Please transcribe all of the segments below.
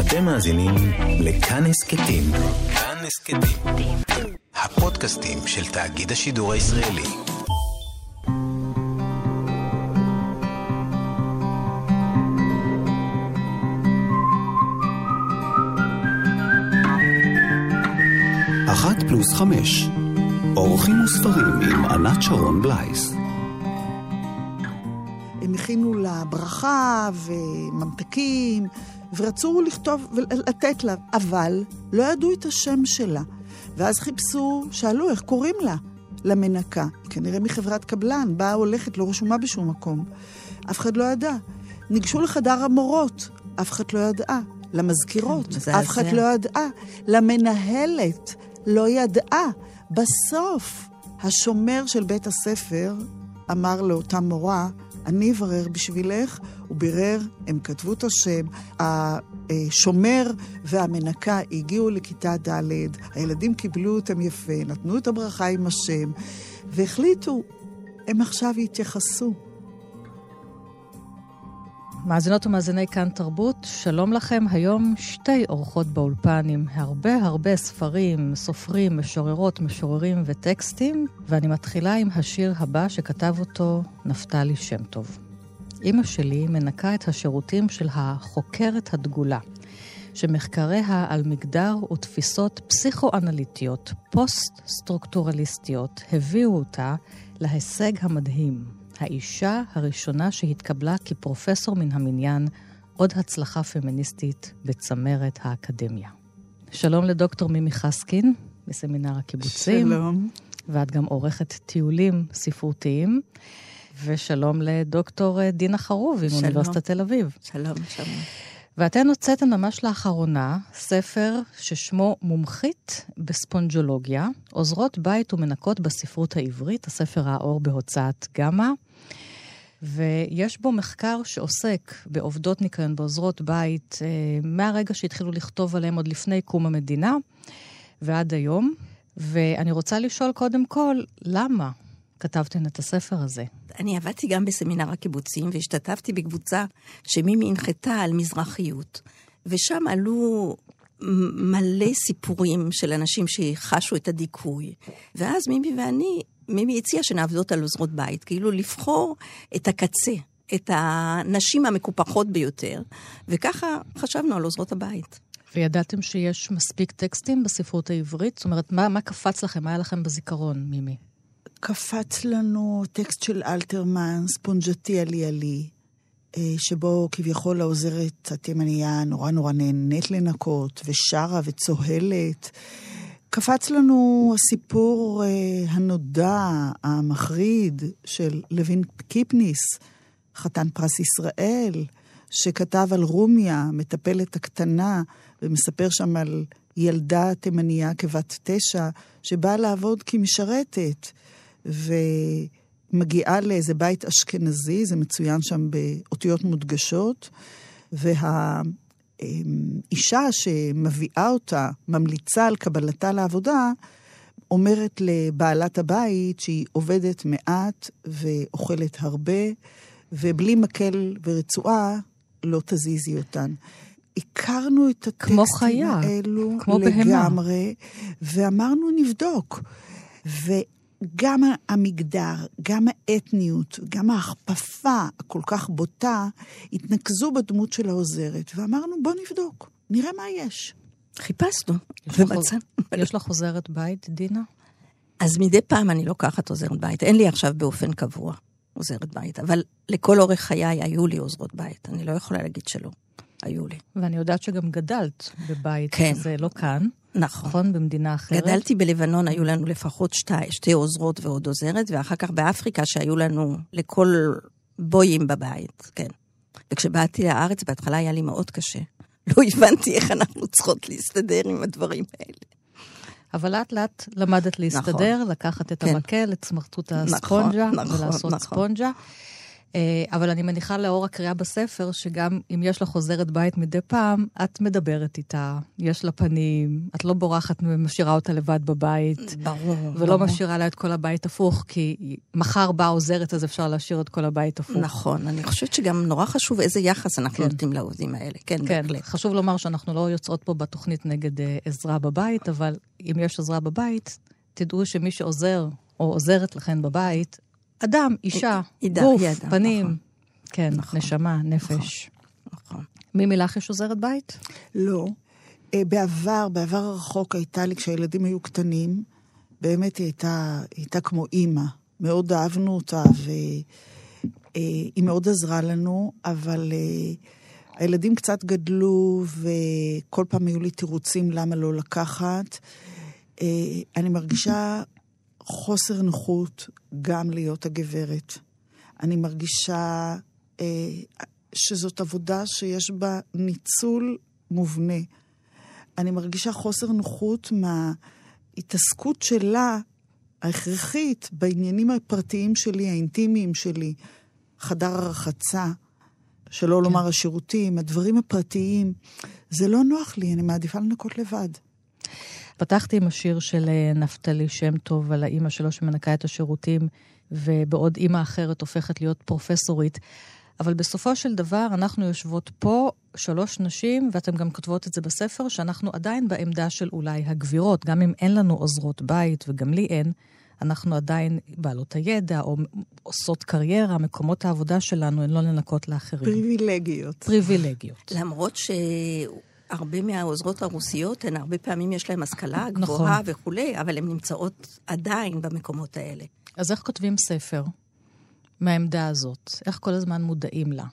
אתם מאזינים לכאן הסכתים. כאן הסכתים. הפודקאסטים של תאגיד השידור הישראלי. אחת פלוס חמש. אורחים וספרים עם ענת שרון בלייס. הם הכינו לה ברכה וממתקים, ורצו לכתוב ולתת לה, אבל לא ידעו את השם שלה. ואז חיפשו, שאלו איך קוראים לה, למנקה. כנראה מחברת קבלן, באה הולכת, לא רשומה בשום מקום. אף אחד לא ידע. ניגשו לחדר המורות, אף אחד לא ידעה. למזכירות, כן, אף אחד לא ידעה. למנהלת, לא ידעה. בסוף, השומר של בית הספר אמר לאותה מורה, אני אברר בשבילך, הוא בירר, הם כתבו את השם, השומר והמנקה הגיעו לכיתה ד', הילדים קיבלו אותם יפה, נתנו את הברכה עם השם, והחליטו, הם עכשיו יתייחסו. מאזינות ומאזיני כאן תרבות, שלום לכם. היום שתי אורחות באולפן עם הרבה הרבה ספרים, סופרים, משוררות, משוררים וטקסטים, ואני מתחילה עם השיר הבא שכתב אותו נפתלי שם טוב. אימא שלי מנקה את השירותים של החוקרת הדגולה, שמחקריה על מגדר ותפיסות פסיכואנליטיות, פוסט-סטרוקטורליסטיות, הביאו אותה להישג המדהים, האישה הראשונה שהתקבלה כפרופסור מן המניין, עוד הצלחה פמיניסטית בצמרת האקדמיה. שלום לדוקטור מימי חסקין, בסמינר הקיבוצים. שלום. ואת גם עורכת טיולים ספרותיים. ושלום לדוקטור דינה חרוב עם אוניברסיטת תל אביב. שלום, שלום. ואתן הוצאתן ממש לאחרונה ספר ששמו מומחית בספונג'ולוגיה, עוזרות בית ומנקות בספרות העברית, הספר האור בהוצאת גמא. ויש בו מחקר שעוסק בעובדות ניקיון, בעוזרות בית, אה, מהרגע שהתחילו לכתוב עליהם עוד לפני קום המדינה ועד היום. ואני רוצה לשאול קודם כל, למה כתבתן את הספר הזה? אני עבדתי גם בסמינר הקיבוצים והשתתפתי בקבוצה שמימי הנחתה על מזרחיות. ושם עלו מלא סיפורים של אנשים שחשו את הדיכוי. ואז מימי ואני, מימי הציעה שנעבדות על עוזרות בית, כאילו לבחור את הקצה, את הנשים המקופחות ביותר, וככה חשבנו על עוזרות הבית. וידעתם שיש מספיק טקסטים בספרות העברית? זאת אומרת, מה, מה קפץ לכם? מה היה לכם בזיכרון, מימי? קפץ לנו טקסט של אלתרמן, ספונג'תי עלי עלי, אה, שבו כביכול העוזרת התימניה נורא נורא נהנית לנקות, ושרה וצוהלת. קפץ לנו הסיפור אה, הנודע, המחריד, של לוין קיפניס, חתן פרס ישראל, שכתב על רומיה, מטפלת הקטנה, ומספר שם על ילדה תימניה כבת תשע, שבאה לעבוד כמשרתת. ומגיעה לאיזה בית אשכנזי, זה מצוין שם באותיות מודגשות, והאישה שמביאה אותה, ממליצה על קבלתה לעבודה, אומרת לבעלת הבית שהיא עובדת מעט ואוכלת הרבה, ובלי מקל ורצועה לא תזיזי אותן. הכרנו את הטקסטים חיה, האלו כמו לגמרי, בהמה. ואמרנו נבדוק. גם המגדר, גם האתניות, גם ההכפפה הכל כך בוטה, התנקזו בדמות של העוזרת, ואמרנו, בוא נבדוק, נראה מה יש. חיפשנו, ומצאנו. יש לך עוזרת בית, דינה? אז מדי פעם אני לוקחת עוזרת בית. אין לי עכשיו באופן קבוע עוזרת בית, אבל לכל אורך חיי היו לי עוזרות בית, אני לא יכולה להגיד שלא. היו לי. ואני יודעת שגם גדלת בבית כן. כזה, לא כאן. נכון. נכון? במדינה אחרת. גדלתי בלבנון, היו לנו לפחות שתי, שתי עוזרות ועוד עוזרת, ואחר כך באפריקה, שהיו לנו לכל בויים בבית, כן. וכשבאתי לארץ, בהתחלה היה לי מאוד קשה. לא הבנתי איך אנחנו צריכות להסתדר עם הדברים האלה. אבל לאט לאט למדת להסתדר, נכון. לקחת את כן. המקל, את סמרטוט הספונג'ה, נכון, ולעשות נכון. ספונג'ה. אה, אבל אני מניחה לאור הקריאה בספר, שגם אם יש לך עוזרת בית מדי פעם, את מדברת איתה, יש לה פנים, את לא בורחת ומשאירה אותה לבד בבית. ברור. ולא ברור. משאירה לה את כל הבית הפוך, כי מחר באה עוזרת, אז אפשר להשאיר את כל הבית הפוך. נכון, אני חושבת שגם נורא חשוב איזה יחס אנחנו כן. נותנים לעובדים האלה. כן, כן, בהחלט. חשוב לומר שאנחנו לא יוצאות פה בתוכנית נגד אה, עזרה בבית, אבל אם יש עזרה בבית, תדעו שמי שעוזר או עוזרת לכן בבית, אדם, אישה, ידע, גוף, ידע, פנים, נכון. כן, נכון. נשמה, נפש. נכון. מימי לך יש עוזרת בית? לא. אה, בעבר, בעבר הרחוק הייתה לי, כשהילדים היו קטנים, באמת היא הייתה, היא הייתה כמו אימא. מאוד אהבנו אותה, והיא מאוד עזרה לנו, אבל אה, הילדים קצת גדלו, וכל פעם היו לי תירוצים למה לא לקחת. אה, אני מרגישה חוסר נוחות גם להיות הגברת. אני מרגישה אה, שזאת עבודה שיש בה ניצול מובנה. אני מרגישה חוסר נוחות מההתעסקות שלה, ההכרחית, בעניינים הפרטיים שלי, האינטימיים שלי, חדר הרחצה, שלא כן. לומר השירותים, הדברים הפרטיים. זה לא נוח לי, אני מעדיפה לנקות לבד. פתחתי עם השיר של אה, נפתלי שם טוב על האימא שלו שמנקה את השירותים, ובעוד אימא אחרת הופכת להיות פרופסורית. אבל בסופו של דבר, אנחנו יושבות פה, שלוש נשים, ואתן גם כותבות את זה בספר, שאנחנו עדיין בעמדה של אולי הגבירות, גם אם אין לנו עוזרות בית, וגם לי אין, אנחנו עדיין בעלות הידע, או עושות קריירה, מקומות העבודה שלנו הן לא לנקות לאחרים. פריבילגיות. פריבילגיות. למרות שהרבה מהעוזרות הרוסיות, הן הרבה פעמים יש להן השכלה גבוהה נכון. וכולי, אבל הן נמצאות עדיין במקומות האלה. אז איך כותבים ספר מהעמדה הזאת? איך כל הזמן מודעים לה?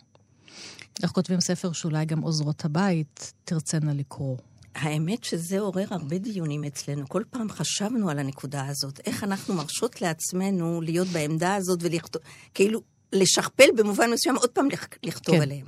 איך כותבים ספר שאולי גם עוזרות הבית תרצנה לקרוא? האמת שזה עורר הרבה דיונים אצלנו. כל פעם חשבנו על הנקודה הזאת, איך אנחנו מרשות לעצמנו להיות בעמדה הזאת ולכתוב, כאילו, לשכפל במובן מסוים, עוד פעם לכ- לכתוב. כן. עליהם.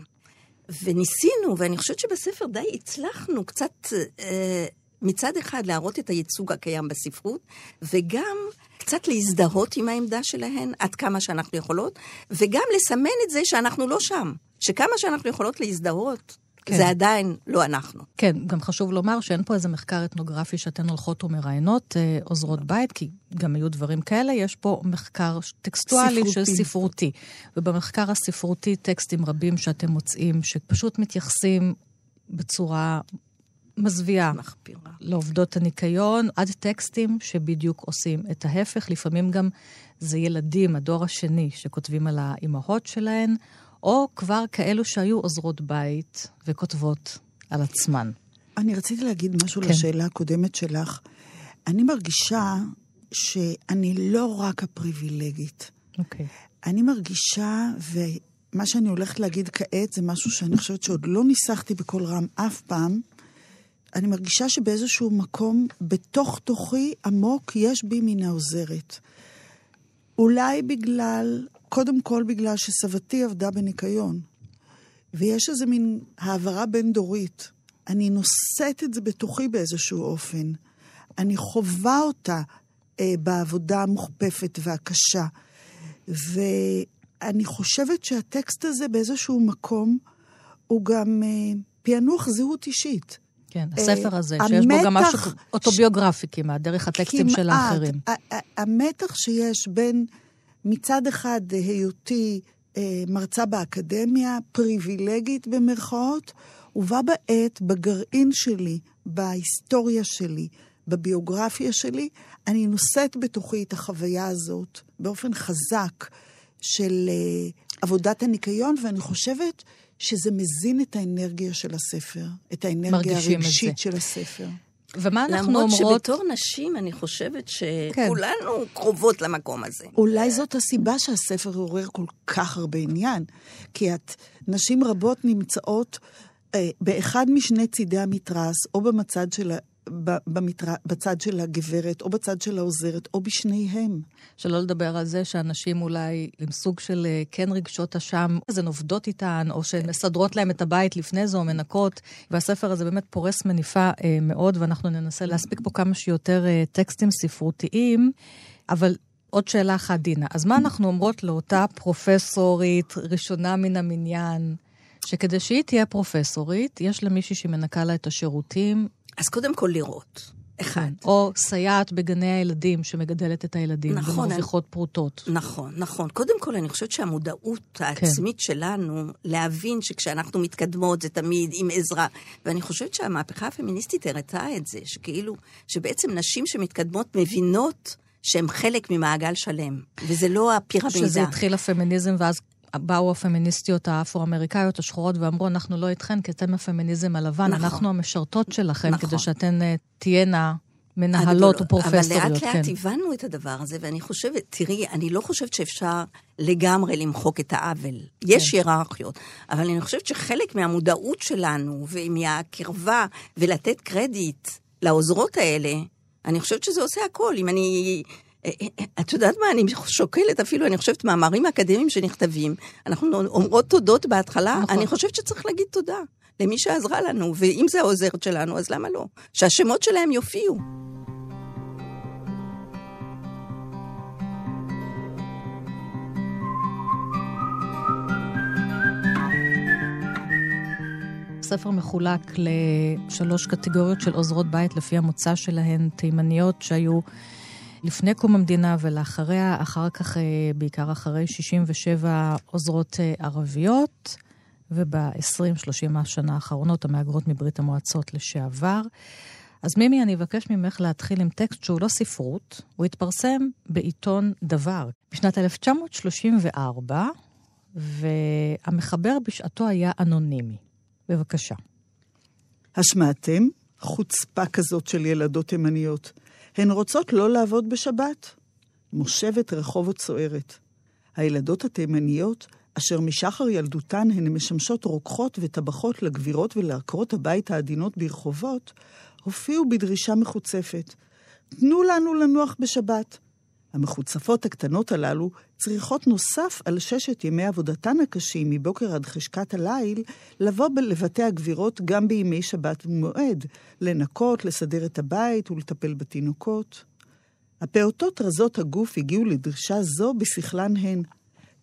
וניסינו, ואני חושבת שבספר די הצלחנו קצת אה, מצד אחד להראות את הייצוג הקיים בספרות, וגם קצת להזדהות עם העמדה שלהן עד כמה שאנחנו יכולות, וגם לסמן את זה שאנחנו לא שם. שכמה שאנחנו יכולות להזדהות, כן. זה עדיין לא אנחנו. כן, גם חשוב לומר שאין פה איזה מחקר אתנוגרפי שאתן הולכות ומראיינות אה, עוזרות בית, כי גם היו דברים כאלה, יש פה מחקר טקסטואלי ספרותי. של ספרותי. ובמחקר הספרותי טקסטים רבים שאתם מוצאים, שפשוט מתייחסים בצורה מזוויעה מחפירה. לעובדות הניקיון, עד טקסטים שבדיוק עושים את ההפך. לפעמים גם זה ילדים, הדור השני, שכותבים על האימהות שלהן, או כבר כאלו שהיו עוזרות בית וכותבות על עצמן. אני רציתי להגיד משהו כן. לשאלה הקודמת שלך. אני מרגישה שאני לא רק הפריבילגית. אוקיי. אני מרגישה, ומה שאני הולכת להגיד כעת זה משהו שאני חושבת שעוד לא ניסחתי בקול רם אף פעם, אני מרגישה שבאיזשהו מקום, בתוך תוכי עמוק, יש בי מן העוזרת. אולי בגלל, קודם כל בגלל שסבתי עבדה בניקיון, ויש איזה מין העברה בין-דורית. אני נושאת את זה בתוכי באיזשהו אופן. אני חווה אותה אה, בעבודה המוכפפת והקשה. ואני חושבת שהטקסט הזה באיזשהו מקום הוא גם אה, פענוח זהות אישית. כן, אה, הספר הזה, שיש בו גם משהו אוטוביוגרפי כמעט, דרך הטקסטים של. האחרים. המתח שיש בין מצד אחד אה, היותי אה, מרצה באקדמיה, פריבילגית במרכאות, ובה בעת, בגרעין שלי, בהיסטוריה שלי, בביוגרפיה שלי, אני נושאת בתוכי את החוויה הזאת באופן חזק של אה, עבודת הניקיון, ואני חושבת שזה מזין את האנרגיה של הספר, את האנרגיה הרגשית. של הספר. ומה אנחנו למרות אומרות... שבתור נשים, אני חושבת כן. שכולנו קרובות למקום הזה. אולי זאת הסיבה שהספר עורר כל כך הרבה עניין. כי את, נשים רבות נמצאות אה, באחד משני צידי המתרס, או במצד של, ה- ב, במתר, בצד של הגברת, או בצד של העוזרת, או בשניהם. שלא לדבר על זה שאנשים אולי עם סוג של אה, כן רגשות אשם, אז הן עובדות איתן, או שהן מסדרות להם את הבית לפני זה, או מנקות. והספר הזה באמת פורס מניפה אה, מאוד, ואנחנו ננסה להספיק פה כמה שיותר אה, טקסטים ספרותיים. אבל עוד שאלה אחת, דינה. אז מה אנחנו אומרות לאותה פרופסורית ראשונה מן המניין, שכדי שהיא תהיה פרופסורית, יש לה מישהי שמנקה לה את השירותים? אז קודם כל לראות. אחד. כן. או סייעת בגני הילדים שמגדלת את הילדים נכון, ומרוויחות פרוטות. נכון, נכון. קודם כל, אני חושבת שהמודעות העצמית כן. שלנו, להבין שכשאנחנו מתקדמות זה תמיד עם עזרה, ואני חושבת שהמהפכה הפמיניסטית הראתה את זה, שכאילו, שבעצם נשים שמתקדמות מבינות שהן חלק ממעגל שלם, וזה לא הפירמידה. שזה התחיל הפמיניזם, ואז באו הפמיניסטיות האפרו-אמריקאיות השחורות ואמרו, אנחנו לא איתכן, כי אתן הפמיניזם הלבן, נכון. אנחנו המשרתות שלכן, נכון. כדי שאתן uh, תהיינה מנהלות או פרופסוריות. אבל לאט לאט כן. הבנו את הדבר הזה, ואני חושבת, תראי, אני לא חושבת שאפשר לגמרי למחוק את העוול. כן. יש היררכיות, אבל אני חושבת שחלק מהמודעות שלנו ומהקרבה ולתת קרדיט לעוזרות האלה, אני חושבת שזה עושה הכל. אם אני אה, אה, אה, את יודעת מה, אני שוקלת אפילו, אני חושבת, מאמרים אקדמיים שנכתבים, אנחנו אומרות תודות בהתחלה, נכון. אני חושבת שצריך להגיד תודה למי שעזרה לנו, ואם זה העוזרת שלנו, אז למה לא? שהשמות שלהם יופיעו. הספר מחולק לשלוש קטגוריות של עוזרות בית לפי המוצא שלהן, תימניות שהיו לפני קום המדינה ולאחריה, אחר כך, אה, בעיקר אחרי 67 עוזרות אה, ערביות, וב-20-30 השנה האחרונות המהגרות מברית המועצות לשעבר. אז מימי, אני אבקש ממך להתחיל עם טקסט שהוא לא ספרות, הוא התפרסם בעיתון דבר בשנת 1934, והמחבר בשעתו היה אנונימי. בבקשה. השמעתם חוצפה כזאת של ילדות תימניות. הן רוצות לא לעבוד בשבת. מושבת רחובות סוערת. הילדות התימניות, אשר משחר ילדותן הן משמשות רוקחות וטבחות לגבירות ולעקרות הבית העדינות ברחובות, הופיעו בדרישה מחוצפת. תנו לנו לנוח בשבת. המחוצפות הקטנות הללו צריכות נוסף על ששת ימי עבודתן הקשים מבוקר עד חשכת הליל, לבוא לבתי הגבירות גם בימי שבת ומועד, לנקות, לסדר את הבית ולטפל בתינוקות. הפעוטות רזות הגוף הגיעו לדרישה זו בשכלן הן.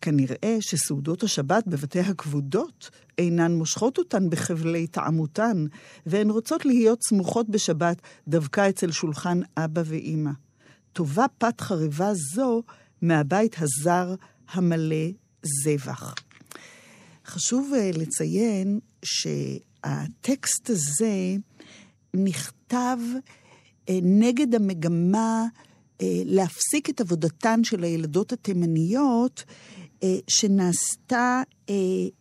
כנראה שסעודות השבת בבתי הכבודות אינן מושכות אותן בחבלי טעמותן, והן רוצות להיות סמוכות בשבת דווקא אצל שולחן אבא ואימא. טובה פת חרבה זו מהבית הזר המלא זבח. חשוב אה, לציין שהטקסט הזה נכתב אה, נגד המגמה אה, להפסיק את עבודתן של הילדות התימניות שנעשתה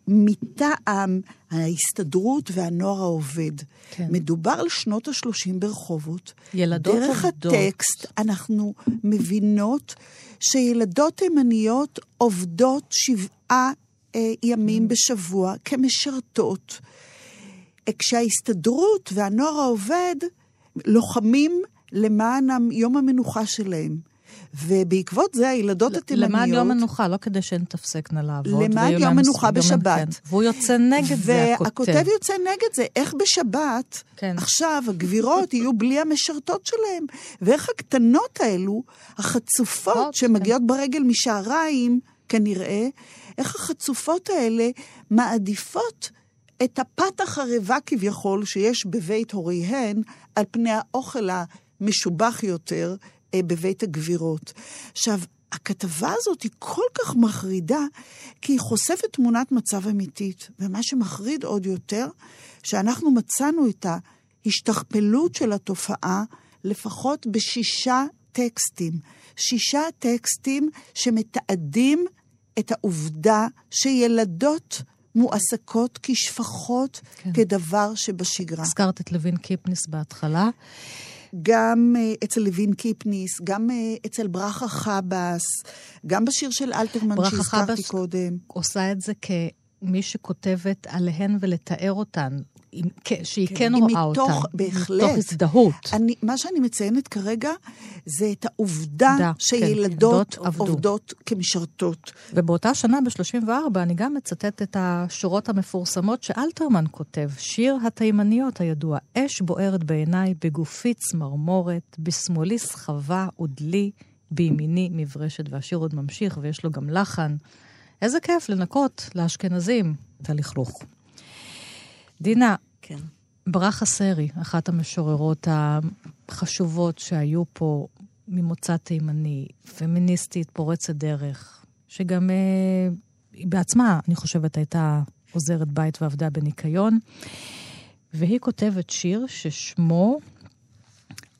מטעם ההסתדרות והנוער העובד. כן. מדובר על שנות ה-30 ברחובות. ילדות דרך עובדות. דרך הטקסט אנחנו מבינות שילדות תימניות עובדות שבעה אה, ימים mm. בשבוע כמשרתות. כשההסתדרות והנוער העובד לוחמים למען יום המנוחה שלהם. ובעקבות זה הילדות התימניות... למען יום מנוחה, לא כדי שהן תפסקנה לעבוד. למען יום מנוחה בשבת. כן. והוא יוצא נגד זה, הכותב. והכותב יוצא נגד זה. איך בשבת, כן. עכשיו הגבירות יהיו בלי המשרתות שלהם? ואיך הקטנות האלו, החצופות, שמגיעות כן. ברגל משעריים, כנראה, איך החצופות האלה מעדיפות את הפת החרבה כביכול שיש בבית הוריהן, על פני האוכל המשובח יותר, בבית הגבירות. עכשיו, הכתבה הזאת היא כל כך מחרידה, כי היא חושפת תמונת מצב אמיתית. ומה שמחריד עוד יותר, שאנחנו מצאנו את ההשתכפלות של התופעה לפחות בשישה טקסטים. שישה טקסטים שמתעדים את העובדה שילדות מועסקות כשפחות, כן. כדבר שבשגרה. הזכרת את לוין קיפניס בהתחלה. גם uh, אצל לוין קיפניס, גם uh, אצל ברכה חבאס, גם בשיר של אלתרמן שהזכרתי קודם. ברכה חבאס עושה את זה כמי שכותבת עליהן ולתאר אותן. שהיא כן, כן רואה מתוך, אותה. בהחלט. מתוך הזדהות. אני, מה שאני מציינת כרגע זה את העובדה דה, שילדות כן, עובדות כמשרתות. ובאותה שנה, ב-34, אני גם מצטטת את השורות המפורסמות שאלתרמן כותב, שיר התימניות הידוע, אש בוערת בעיניי, בגופי צמרמורת, בשמאלי סחבה ודלי, בימיני מברשת, והשיר עוד ממשיך, ויש לו גם לחן. איזה כיף לנקות לאשכנזים את הלכלוך. דינה, כן. ברכה סרי, אחת המשוררות החשובות שהיו פה ממוצא תימני, פמיניסטית פורצת דרך, שגם אה, היא בעצמה, אני חושבת, הייתה עוזרת בית ועבדה בניקיון. והיא כותבת שיר ששמו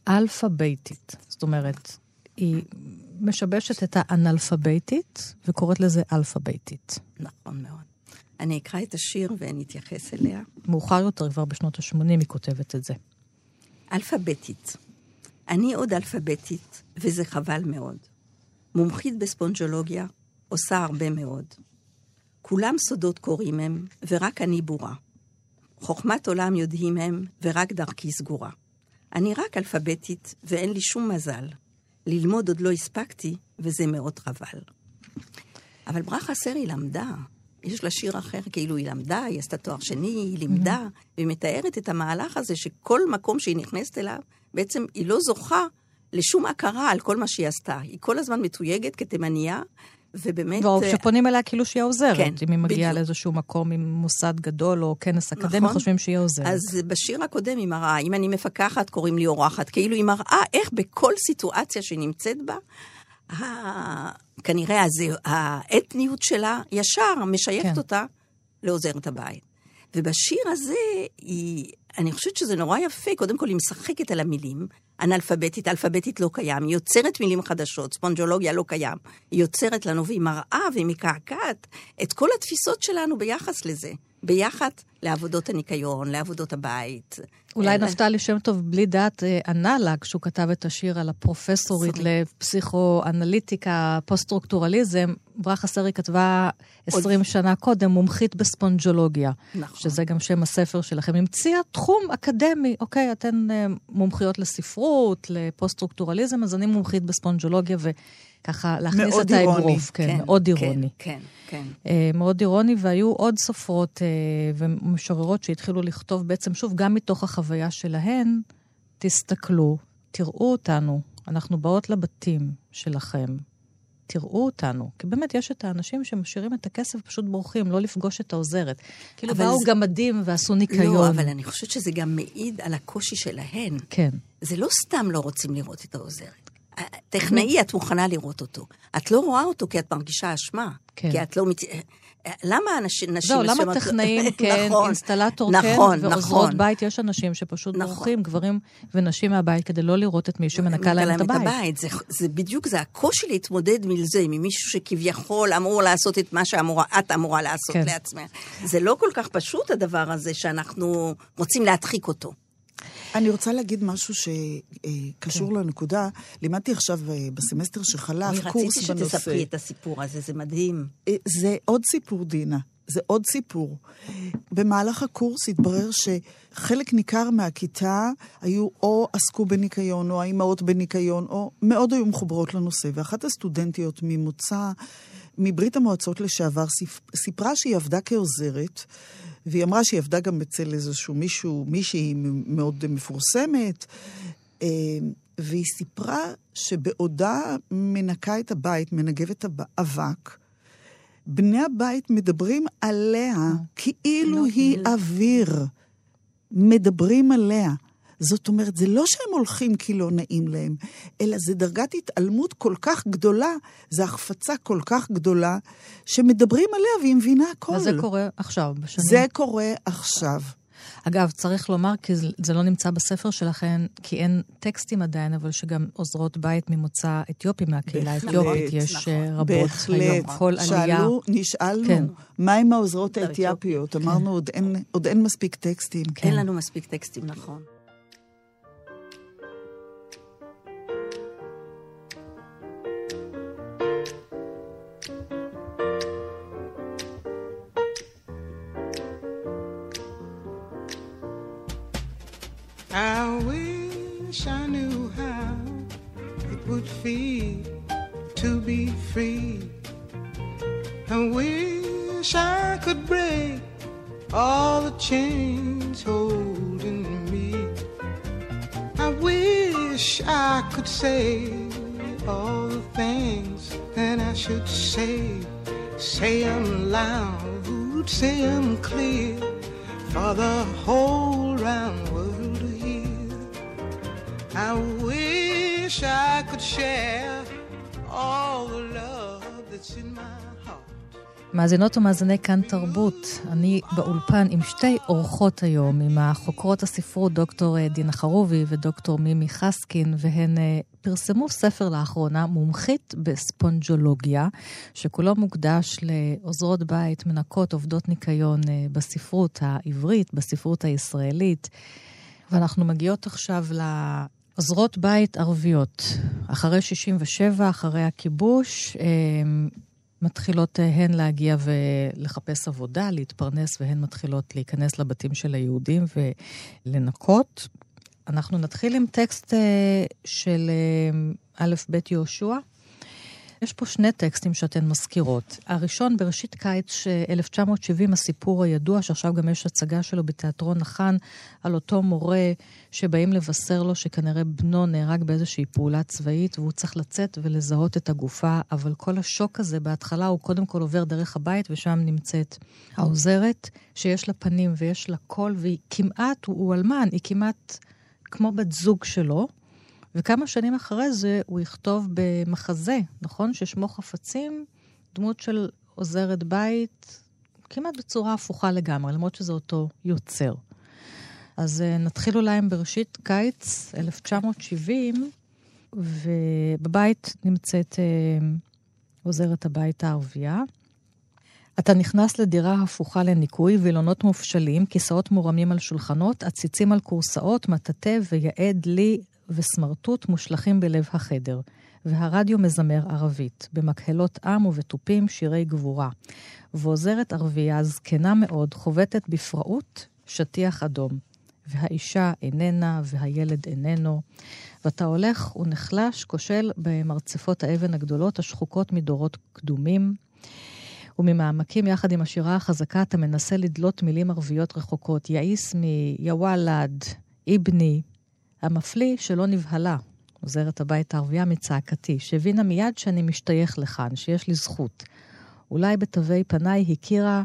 אלפביתית. זאת אומרת, היא משבשת את האנאלפביתית וקוראת לזה אלפביתית. נכון מאוד. אני אקרא את השיר ונתייחס אליה. מאוחר יותר, כבר בשנות ה-80, היא כותבת את זה. אלפביתית. אני עוד אלפביתית, וזה חבל מאוד. מומחית בספונג'ולוגיה, עושה הרבה מאוד. כולם סודות קוראים הם, ורק אני בורה. חוכמת עולם יודעים הם, ורק דרכי סגורה. אני רק אלפביתית, ואין לי שום מזל. ללמוד עוד לא הספקתי, וזה מאוד חבל. אבל ברכה סרי למדה. יש לה שיר אחר, כאילו היא למדה, היא עשתה תואר שני, היא לימדה, mm-hmm. והיא מתארת את המהלך הזה שכל מקום שהיא נכנסת אליו, בעצם היא לא זוכה לשום הכרה על כל מה שהיא עשתה. היא כל הזמן מתויגת כתימניה, ובאמת... או שפונים אליה כאילו שהיא עוזרת. כן, אם היא מגיעה לאיזשהו מקום עם מוסד גדול או כנס אקדמי, נכון. חושבים שהיא עוזרת. אז בשיר הקודם היא מראה, אם אני מפקחת, קוראים לי אורחת. כאילו היא מראה איך בכל סיטואציה שהיא נמצאת בה. כנראה הזה, האתניות שלה ישר משייכת כן. אותה לעוזרת הבית. ובשיר הזה, היא, אני חושבת שזה נורא יפה, קודם כל היא משחקת על המילים, אנאלפביתית, אלפביתית לא קיים, היא יוצרת מילים חדשות, ספונג'ולוגיה לא קיים. היא יוצרת לנו והיא מראה והיא מקעקעת את כל התפיסות שלנו ביחס לזה, ביחס לעבודות הניקיון, לעבודות הבית. אולי נפתלי שם טוב בלי דעת ענה לה כשהוא כתב את השיר על הפרופסורית לפסיכואנליטיקה, פוסט-סטרוקטורליזם. ברכה סרי כתבה 20 עוד... שנה קודם, מומחית בספונג'ולוגיה. נכון. שזה גם שם הספר שלכם. המציאה תחום אקדמי. אוקיי, אתן מומחיות לספרות, לפוסט-סטרוקטורליזם, אז אני מומחית בספונג'ולוגיה, וככה להכניס את האגרוף. כן, כן, מאוד אירוני. כן, כן. כן. מאוד אירוני, והיו עוד סופרות ומשוררות שהתחילו לכתוב בעצם, שוב, גם מתוך החוויה שלהן, תסתכלו, תראו אותנו, אנחנו באות לבתים שלכם, תראו אותנו. כי באמת יש את האנשים שמשאירים את הכסף ופשוט בורחים, לא לפגוש את העוזרת. כאילו באו זה... גמדים ועשו ניקיון. לא, אבל אני חושבת שזה גם מעיד על הקושי שלהן. כן. זה לא סתם לא רוצים לראות את העוזרת. טכנאי, את מוכנה לראות אותו. את לא רואה אותו כי את מרגישה אשמה. כן. כי את לא... מת... למה אנשים... זהו, למה טכנאים כן, נכון, אינסטלטור נכון, כן, ועוזרות נכון. בית, יש אנשים שפשוט נכון. בורחים, גברים ונשים מהבית, כדי לא לראות את מי שמנקה להם את הבית. הבית. זה, זה בדיוק, זה הקושי להתמודד מזה, ממישהו שכביכול אמור לעשות את מה שאת אמורה לעשות כן. לעצמך. זה לא כל כך פשוט הדבר הזה שאנחנו רוצים להדחיק אותו. אני רוצה להגיד משהו שקשור כן. לנקודה. לימדתי עכשיו אה, בסמסטר שחלף קורס בנושא. רציתי שתספרי את הסיפור הזה, זה מדהים. אה, זה עוד סיפור, דינה. זה עוד סיפור. במהלך הקורס התברר שחלק ניכר מהכיתה היו או עסקו בניקיון, או האימהות בניקיון, או מאוד היו מחוברות לנושא. ואחת הסטודנטיות ממוצא, מברית המועצות לשעבר, סיפרה שהיא עבדה כעוזרת. והיא אמרה שהיא עבדה גם אצל איזשהו מישהו, מישהי מאוד מפורסמת, אה, והיא סיפרה שבעודה מנקה את הבית, מנגבת אבק, בני הבית מדברים עליה כאילו לא, היא. אוויר. מדברים עליה. זאת אומרת, זה לא שהם הולכים כי לא נעים להם, אלא זה דרגת התעלמות כל כך גדולה, זו החפצה כל כך גדולה, שמדברים עליה והיא מבינה הכל. וזה קורה עכשיו, בשנים. זה קורה עכשיו. אגב, צריך לומר, כי זה לא נמצא בספר שלכם, כי אין טקסטים עדיין, אבל שגם עוזרות בית ממוצא אתיופי, מהקהילה האתיופית, יש נכון. רבות בהחלט. היום, כל עלייה. שאלו, נשאלנו, כן. מה עם העוזרות האתיופיות? אמרנו, עוד אין, עוד אין מספיק טקסטים. כן. אין לנו מספיק טקסטים, נכון. Say all the things that I should say. Say 'em loud, say 'em clear for the whole מאזינות ומאזיני כאן תרבות, אני באולפן עם שתי אורחות היום, עם החוקרות הספרות דוקטור אה, דינה חרובי ודוקטור מימי חסקין, והן אה, פרסמו ספר לאחרונה, מומחית בספונג'ולוגיה, שכולו מוקדש לעוזרות בית, מנקות, עובדות ניקיון אה, בספרות העברית, בספרות הישראלית. ואנחנו מגיעות עכשיו לעוזרות בית ערביות. אחרי 67, אחרי הכיבוש, מתחילות אה, הן להגיע ולחפש עבודה, להתפרנס, והן מתחילות להיכנס לבתים של היהודים ולנקות. אנחנו נתחיל עם טקסט אה, של אה, א' ב' יהושע. יש פה שני טקסטים שאתן מזכירות. הראשון, בראשית קיץ 1970, הסיפור הידוע, שעכשיו גם יש הצגה שלו בתיאטרון נחן, על אותו מורה שבאים לבשר לו שכנראה בנו נהרג באיזושהי פעולה צבאית, והוא צריך לצאת ולזהות את הגופה, אבל כל השוק הזה בהתחלה הוא קודם כל עובר דרך הבית, ושם נמצאת העוזרת, שיש לה פנים ויש לה קול, והיא כמעט, הוא אלמן, היא כמעט כמו בת זוג שלו. וכמה שנים אחרי זה הוא יכתוב במחזה, נכון? ששמו חפצים, דמות של עוזרת בית, כמעט בצורה הפוכה לגמרי, למרות שזה אותו יוצר. אז uh, נתחיל אולי עם בראשית קיץ 1970, ובבית נמצאת uh, עוזרת הבית הערבייה. אתה נכנס לדירה הפוכה לניקוי, וילונות מופשלים, כיסאות מורמים על שולחנות, עציצים על כורסאות, מטאטא ויעד לי וסמרטוט מושלכים בלב החדר, והרדיו מזמר ערבית, במקהלות עם ובתופים שירי גבורה. ועוזרת ערבייה זקנה מאוד חובטת בפראות שטיח אדום. והאישה איננה, והילד איננו. ואתה הולך ונחלש, כושל במרצפות האבן הגדולות השחוקות מדורות קדומים. וממעמקים יחד עם השירה החזקה אתה מנסה לדלות מילים ערביות רחוקות. יאיס מי, יוואלד, איבני, המפליא שלא נבהלה, עוזרת הבית הערבייה מצעקתי, שהבינה מיד שאני משתייך לכאן, שיש לי זכות. אולי בתווי פניי הכירה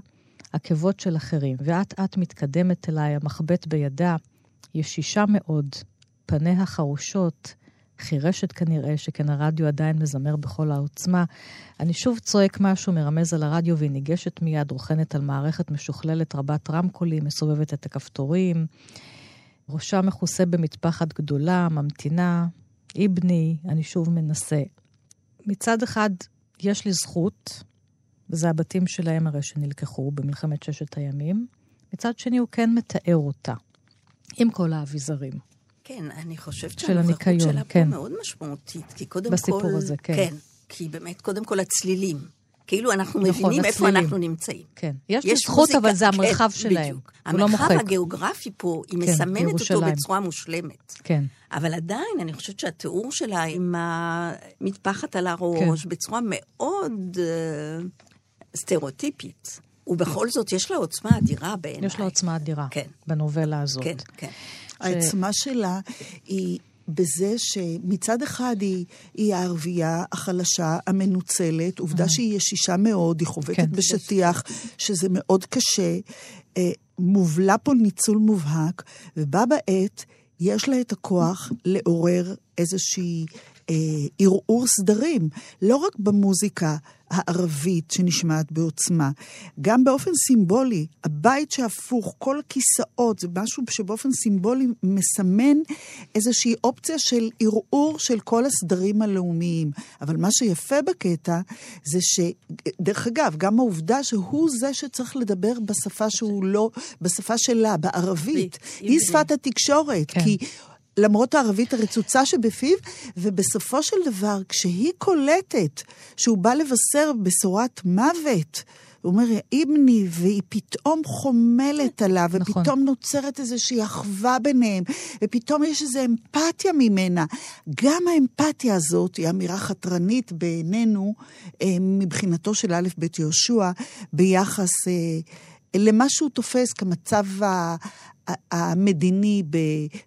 עקבות של אחרים, ואט אט מתקדמת אליי, המחבט בידה, ישישה מאוד, פניה חרושות, חירשת כנראה, שכן הרדיו עדיין מזמר בכל העוצמה. אני שוב צועק משהו, מרמז על הרדיו, והיא ניגשת מיד, רוכנת על מערכת משוכללת רבת רמקולים, מסובבת את הכפתורים. ראשה מכוסה במטפחת גדולה, ממתינה, איבני, אני שוב מנסה. מצד אחד, יש לי זכות, וזה הבתים שלהם הרי שנלקחו במלחמת ששת הימים. מצד שני, הוא כן מתאר אותה, עם כל האביזרים. כן, אני חושבת שהנוכחות שלה כן. פה מאוד משמעותית, כי קודם בסיפור כל... בסיפור הזה, כן. כן, כי באמת, קודם כל הצלילים. כאילו אנחנו נכון, מבינים איפה. אנחנו נמצאים. כן. יש לי זכות, אבל זה המרחב כן, שלהם. בדיוק. לא המרחב מוחק. הגיאוגרפי פה, היא כן, מסמנת אותו בירושלים. בצורה מושלמת. כן. אבל עדיין, אני חושבת שהתיאור שלה עם המטפחת על הראש, כן. בצורה מאוד uh, סטריאוטיפית, ובכל זאת יש לה עוצמה אדירה בעיניי. יש לה עוצמה אדירה כן. בנובלה הזאת. כן, כן. העצמה שלה היא בזה שמצד אחד היא, היא הערבייה החלשה, המנוצלת, עובדה שהיא ישישה מאוד, היא חובטת כן. בשטיח, שזה מאוד קשה. אה, מובלע פה ניצול מובהק, ובה בעת יש לה את הכוח לעורר איזושהי אה, ערעור סדרים, לא רק במוזיקה הערבית שנשמעת בעוצמה, גם באופן סימבולי, הבית שהפוך, כל הכיסאות, זה משהו שבאופן סימבולי מסמן איזושהי אופציה של ערעור של כל הסדרים הלאומיים. אבל מה שיפה בקטע זה ש... דרך אגב, גם העובדה שהוא זה שצריך לדבר בשפה שהוא לא, בשפה שלה, בערבית. היא. שפת התקשורת, כן. כי... למרות הערבית הרצוצה שבפיו, ובסופו של דבר, כשהיא קולטת שהוא בא לבשר בשורת מוות, הוא אומר, איבני, והיא פתאום חומלת עליו, נכון. ופתאום נוצרת איזושהי אחווה ביניהם, ופתאום יש איזו אמפתיה ממנה. גם האמפתיה הזאת היא אמירה חתרנית בעינינו, אה, מבחינתו של א' ב' יהושע, ביחס אה, למה שהוא תופס כמצב. המדיני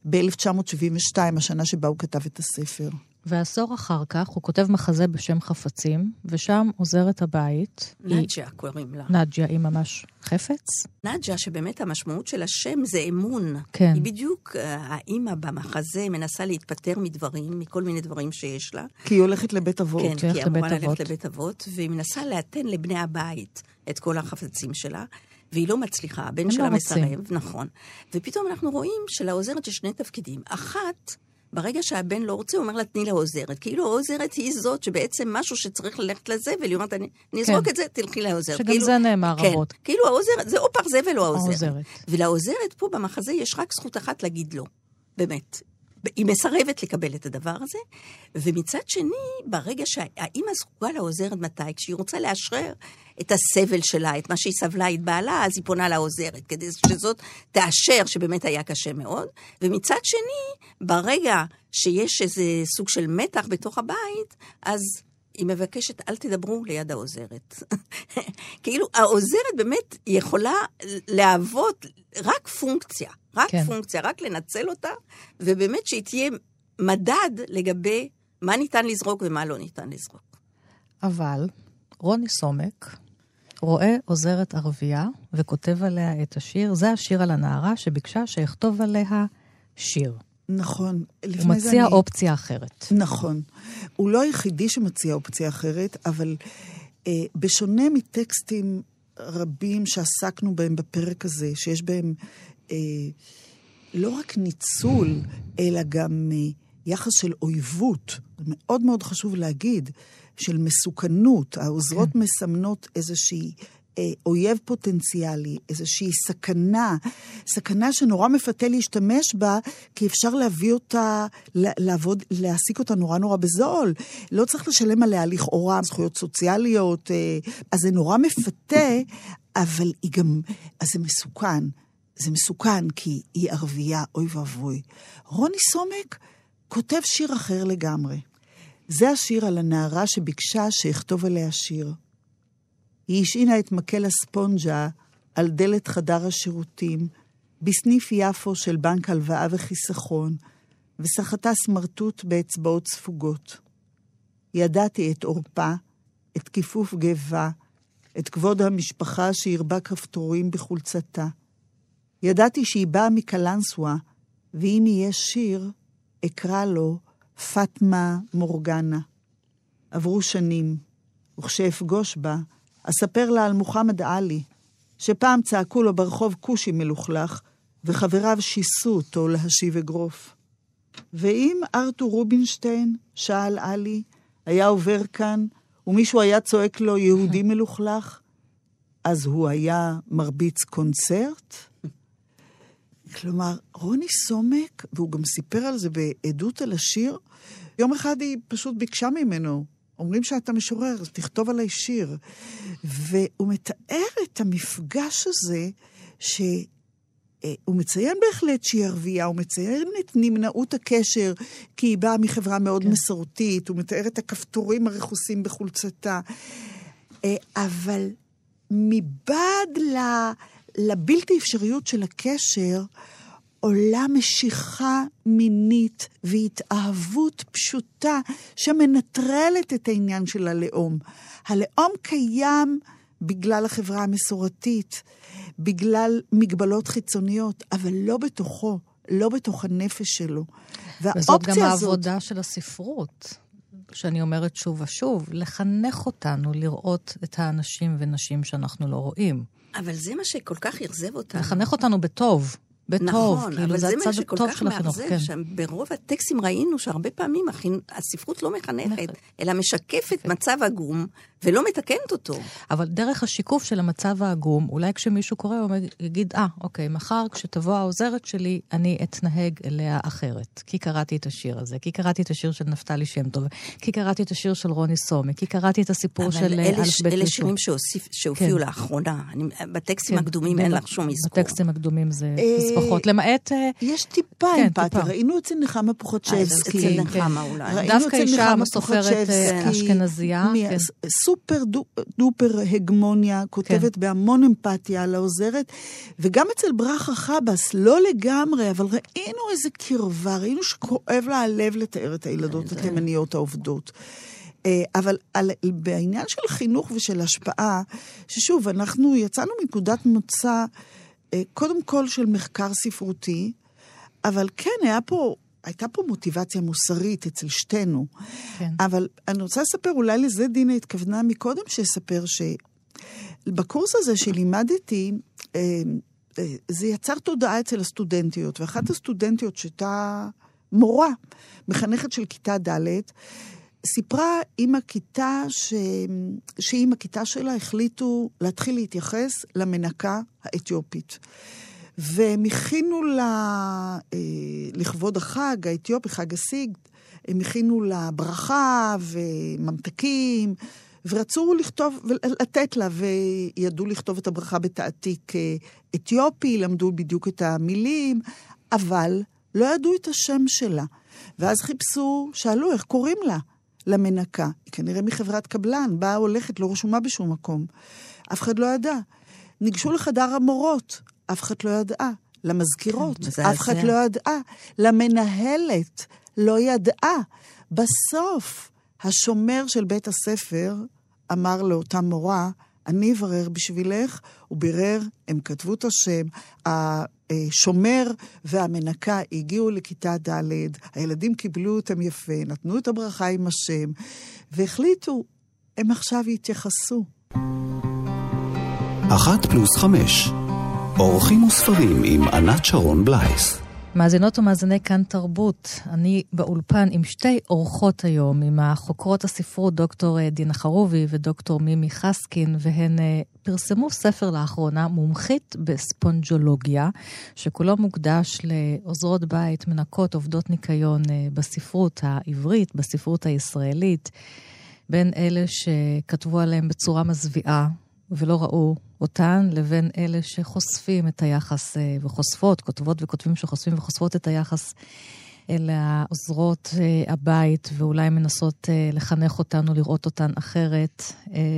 ב-1972, השנה שבה הוא כתב את הספר. ועשור אחר כך הוא כותב מחזה בשם חפצים, ושם עוזרת הבית. היא- נג'ה קוראים לה. נג'יה היא ממש חפץ. נג'ה, שבאמת המשמעות של השם זה אמון. כן. היא בדיוק, אה, האימא במחזה מנסה להתפטר מדברים, מכל מיני דברים שיש לה. כי היא הולכת לבית אבות. כן, כי היא אמורה ללכת. לבית אבות, והיא מנסה לאתן לבני הבית את כל החפצים שלה, והיא לא מצליחה, הבן שלה לא. מסרב, נכון. ופתאום אנחנו רואים שלעוזרת יש שני תפקידים. אחת, ברגע שהבן לא רוצה, הוא אומר לה, תני לעוזרת. כאילו העוזרת היא זאת שבעצם משהו שצריך ללכת לזה, והיא אומרת, אני אני אזרוק כן. את זה, תלכי לעוזרת. שגם כאילו- זה נאמר כן, רבות. כאילו העוזרת, זה או פרזבל או העוזרת. העוזרת. ולעוזרת פה במחזה יש רק זכות אחת להגיד לא, באמת. היא מסרבת לקבל את הדבר הזה, ומצד שני, ברגע שהאימא זקוקה לעוזרת מתי? כשהיא רוצה לאשרר את הסבל שלה, את מה שהיא סבלה, את בעלה, אז היא פונה לעוזרת, כדי שזאת תאשר שבאמת היה קשה מאוד. ומצד שני, ברגע שיש איזה סוג של מתח בתוך הבית, אז היא מבקשת, אל תדברו ליד העוזרת. כאילו, העוזרת באמת יכולה להוות רק פונקציה, רק כן. פונקציה, רק לנצל אותה, ובאמת שהיא תהיה מדד לגבי מה ניתן לזרוק ומה לא ניתן לזרוק. אבל רוני סומק רואה עוזרת ערבייה וכותב עליה את השיר. זה השיר על הנערה שביקשה שיכתוב עליה שיר. נכון. הוא מציע אני- אופציה אחרת. נכון. הוא לא היחידי שמציע אופציה אחרת, אבל אה, בשונה מטקסטים רבים שעסקנו בהם בפרק הזה, שיש בהם אה, לא רק ניצול, אלא גם אה, יחס של אויבות, מאוד מאוד חשוב להגיד, של מסוכנות. העוזרות כן. מסמנות איזושהי... אה, אויב פוטנציאלי, איזושהי סכנה, סכנה שנורא מפתה להשתמש בה, כי אפשר להביא אותה, לעבוד, להעסיק אותה נורא נורא בזול. לא צריך לשלם עליה לכאורה זכויות סוציאליות, אה, אז זה נורא מפתה, אבל היא גם, אז זה מסוכן. זה מסוכן כי היא ערבייה, אוי ואבוי. רוני סומק כותב שיר אחר לגמרי. זה השיר על הנערה שביקשה שאכתוב עליה שיר. היא השעינה את מקל הספונג'ה על דלת חדר השירותים, בסניף יפו של בנק הלוואה וחיסכון, וסחטה סמרטוט באצבעות ספוגות. ידעתי את עורפה, את כיפוף גבה, את כבוד המשפחה שהרבה כפתורים בחולצתה. ידעתי שהיא באה מקלנסווה, ואם יהיה שיר, אקרא לו פטמה מורגנה. עברו שנים, וכשאפגוש בה, אספר לה על מוחמד עלי, שפעם צעקו לו ברחוב כושי מלוכלך, וחבריו שיסו אותו להשיב אגרוף. ואם ארתור רובינשטיין, שאל עלי, היה עובר כאן, ומישהו היה צועק לו יהודי מלוכלך, אז הוא היה מרביץ קונצרט? כלומר, רוני סומק, והוא גם סיפר על זה בעדות על השיר, יום אחד היא פשוט ביקשה ממנו, אומרים שאתה משורר, אז תכתוב עליי שיר. והוא מתאר את המפגש הזה, שהוא מציין בהחלט שהיא ערבייה, הוא מציין את נמנעות הקשר, כי היא באה מחברה מאוד כן. מסורתית, הוא מתאר את הכפתורים הרכוסים בחולצתה. אה, אבל מבעד. לבלתי אפשריות של הקשר, עולה משיכה מינית והתאהבות פשוטה שמנטרלת את העניין של הלאום. הלאום קיים בגלל החברה המסורתית, בגלל מגבלות חיצוניות, אבל לא בתוכו, לא בתוך הנפש שלו. וזאת גם העבודה של הספרות. שאני אומרת שוב ושוב, לחנך אותנו לראות את האנשים ונשים שאנחנו לא רואים. אבל זה מה שכל כך אכזב אותנו. לחנך אותנו בטוב. בטוב, נכון, כאילו אבל זה זה הצד מה שכל הטוב כך של החינוך, מאכזב, כן. שברוב הטקסטים ראינו שהרבה פעמים הכין- הספרות לא מחנכת, אלא משקפת מצב עגום ולא מתקנת אותו. אבל דרך השיקוף של המצב העגום, אולי כשמישהו קורא, הוא יגיד, אה, אוקיי, מחר כשתבוא העוזרת שלי, אני אתנהג אליה אחרת. כי קראתי את השיר הזה, כי קראתי את השיר של נפתלי שם טוב, כי קראתי את השיר של רוני סומק, כי קראתי את הסיפור של אבל אה, אלה, אלף בית אלה יהושע. שירים שהוסיף, שהופיעו כן. לאחרונה. אני, בטקסטים כן, הקדומים אין לך שום אזכור. בטקסטים הקדומים זה אה, פחות, למעט... אה, יש טיפה כן, אמפתיה. ראינו אצל נחמה פוחצ'בסקי. אצל נחמה אולי. ראינו דווקא אישה סופרת, אה, אשכנזייה, כן. סופר דו- דופר הגמוניה, כותבת בהמון אמפתיה על העוזרת, וגם אצל ברכה חבס, לא לגמרי, אבל ראינו איזה קרבה, ראינו שכואב לה הלב לתאר את הילדות התימניות העובדות. אה, אבל על, בעניין של חינוך ושל השפעה, ששוב, אנחנו יצאנו מנקודת מוצא, אה, קודם כל של מחקר ספרותי, אבל כן, היה פה, הייתה פה מוטיבציה מוסרית אצל שתינו. כן. אבל אני רוצה לספר, אולי לזה דינה התכוונה מקודם שאספר, שבקורס הזה שלימדתי, אה, אה, זה יצר תודעה אצל הסטודנטיות, ואחת הסטודנטיות שהייתה מורה, מחנכת של כיתה ד', סיפרה עם הכיתה ש... שהיא עם הכיתה שלה החליטו להתחיל להתייחס למנקה האתיופית. והם הכינו לה, אה, לכבוד החג האתיופי, חג הסיגד, הם הכינו לה ברכה וממתקים, ורצו לכתוב, ולתת לה, וידעו לכתוב את הברכה בתעתיק אה, אתיופי, למדו בדיוק את המילים, אבל לא ידעו את השם שלה. ואז חיפשו, שאלו איך קוראים לה, למנקה. היא כנראה מחברת קבלן, באה הולכת, לא רשומה בשום מקום. אף אחד לא ידע. ניגשו לחדר המורות, אף אחד לא ידעה. למזכירות, כן. אף אחד לא ידעה. למנהלת, לא ידעה. בסוף, השומר של בית הספר אמר לאותה מורה, אני אברר בשבילך, הוא בירר, הם כתבו את השם, השומר והמנקה הגיעו לכיתה ד', הילדים קיבלו אותם יפה, נתנו את הברכה עם השם, והחליטו, הם עכשיו יתייחסו. אחת פלוס חמש. אורחים וספרים עם ענת שרון בלייס. מאזינות ומאזיני כאן תרבות, אני באולפן עם שתי אורחות היום, עם החוקרות הספרות דוקטור אה, דינה חרובי ודוקטור מימי חסקין, והן אה, פרסמו ספר לאחרונה, מומחית בספונג'ולוגיה, שכולו מוקדש לעוזרות בית, מנקות, עובדות ניקיון אה, בספרות העברית, בספרות הישראלית, בין אלה שכתבו עליהם בצורה מזוויעה ולא ראו אותן, לבין אלה שחושפים את היחס אה, וחושפות, כותבות וכותבים שחושפים וחושפות את היחס אל העוזרות אה, הבית, ואולי מנסות אה, לחנך אותנו לראות אותן אחרת,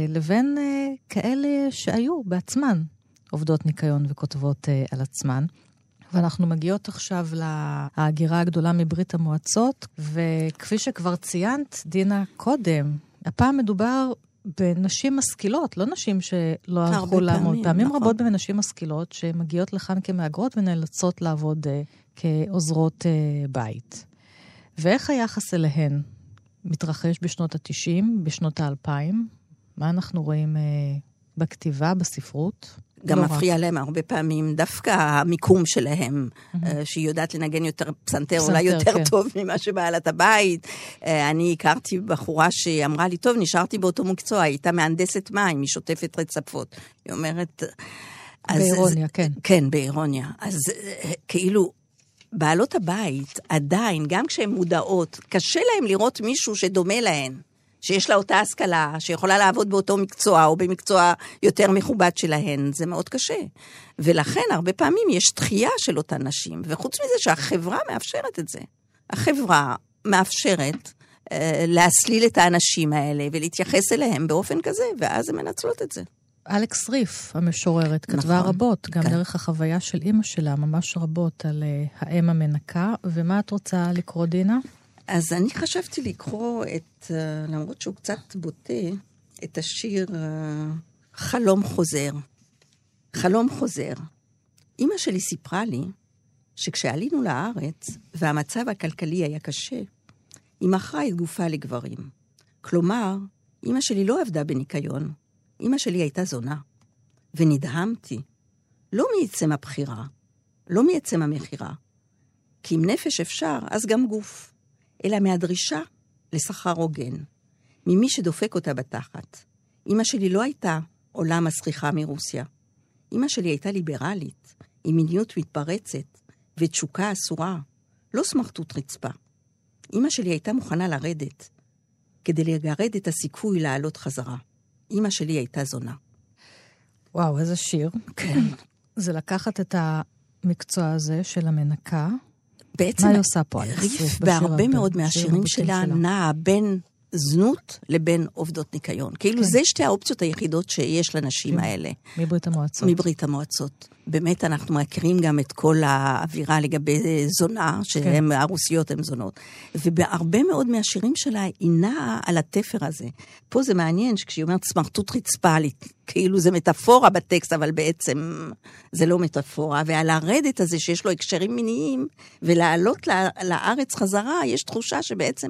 לבין כאלה שהיו בעצמן עובדות ניקיון וכותבות על עצמן. ואנחנו מגיעות עכשיו להגירה הגדולה מברית המועצות, וכפי שכבר ציינת, דינה, קודם, הפעם מדובר בנשים משכילות, לא נשים שלא הלכו לעמוד. פעמים, פעמים נכון. רבות בנשים משכילות שמגיעות לכאן כמהגרות ונאלצות לעבוד uh, כעוזרות uh, בית. ואיך היחס אליהן מתרחש בשנות ה-90, בשנות ה-2000? מה אנחנו רואים uh, בכתיבה, בספרות? גם לא רק. מפריע להם הרבה פעמים דווקא המיקום שלהם, אה, שהיא יודעת לנגן יותר פסנתר, אולי פסנתר, יותר כן. טוב ממה שבעלת הבית. אה, אני הכרתי בחורה שאמרה לי, טוב, נשארתי באותו מקצוע, היא הייתה מהנדסת מים, היא שוטפת רצפות. היא אומרת... אז- באירוניה, כן. כן, באירוניה. אז אה, כאילו, בעלות הבית עדיין, גם כשהן מודעות, קשה להן לראות מישהו שדומה להן. שיש לה אותה השכלה, שיכולה לעבוד באותו מקצוע או במקצוע יותר מכובד שלהן, זה מאוד קשה. ולכן הרבה פעמים יש דחייה של אותן נשים, וחוץ מזה שהחברה מאפשרת את זה. החברה מאפשרת אה, להסליל את האנשים האלה ולהתייחס אליהם באופן כזה, ואז הן מנצלות את זה. אלכס ריף, המשוררת, כתבה נכון, רבות, גם כן. דרך החוויה של אימא שלה, ממש רבות, על uh, האם המנקה. ומה את רוצה לקרוא, דינה? אז אני חשבתי לקרוא את, אה, למרות שהוא קצת בוטה, את השיר אה, חלום חוזר. חלום חוזר. אימא שלי סיפרה לי שכשעלינו לארץ והמצב הכלכלי היה קשה, היא מכרה את גופה לגברים. כלומר, אימא שלי לא עבדה בניקיון, אימא שלי הייתה זונה. ונדהמתי, לא מעצם הבחירה, לא מעצם המכירה, כי אם נפש אפשר, אז גם גוף, אלא מהדרישה לשכר הוגן, ממי שדופק אותה בתחת. אמא שלי לא הייתה עולה מסריחה מרוסיה. אמא שלי הייתה ליברלית, עם מיניות מתפרצת ותשוקה אסורה, לא סמרטוט רצפה. אמא שלי הייתה מוכנה לרדת, כדי לגרד את הסיכוי לעלות חזרה. אמא שלי הייתה זונה. וואו, איזה שיר. כן. זה לקחת את המקצוע הזה של המנקה? בעצם מה היא עושה פה? ריף בהרבה מאוד מהשירים שלה? נעה בין זנות לבין עובדות ניקיון. כאילו, כן. זה שתי האופציות היחידות שיש לנשים כן. האלה. מברית המועצות. מברית המועצות. באמת, אנחנו מכירים גם את כל האווירה לגבי זונה, שהן הרוסיות הן זונות. ובהרבה מאוד מהשירים שלה היא נעה על התפר הזה. פה זה מעניין שכשהיא אומרת סמרטוט רצפה, לי", כאילו זה מטאפורה בטקסט, אבל בעצם זה לא מטאפורה. ועל הרדת הזה שיש לו הקשרים מיניים, ולעלות לארץ חזרה, יש תחושה שבעצם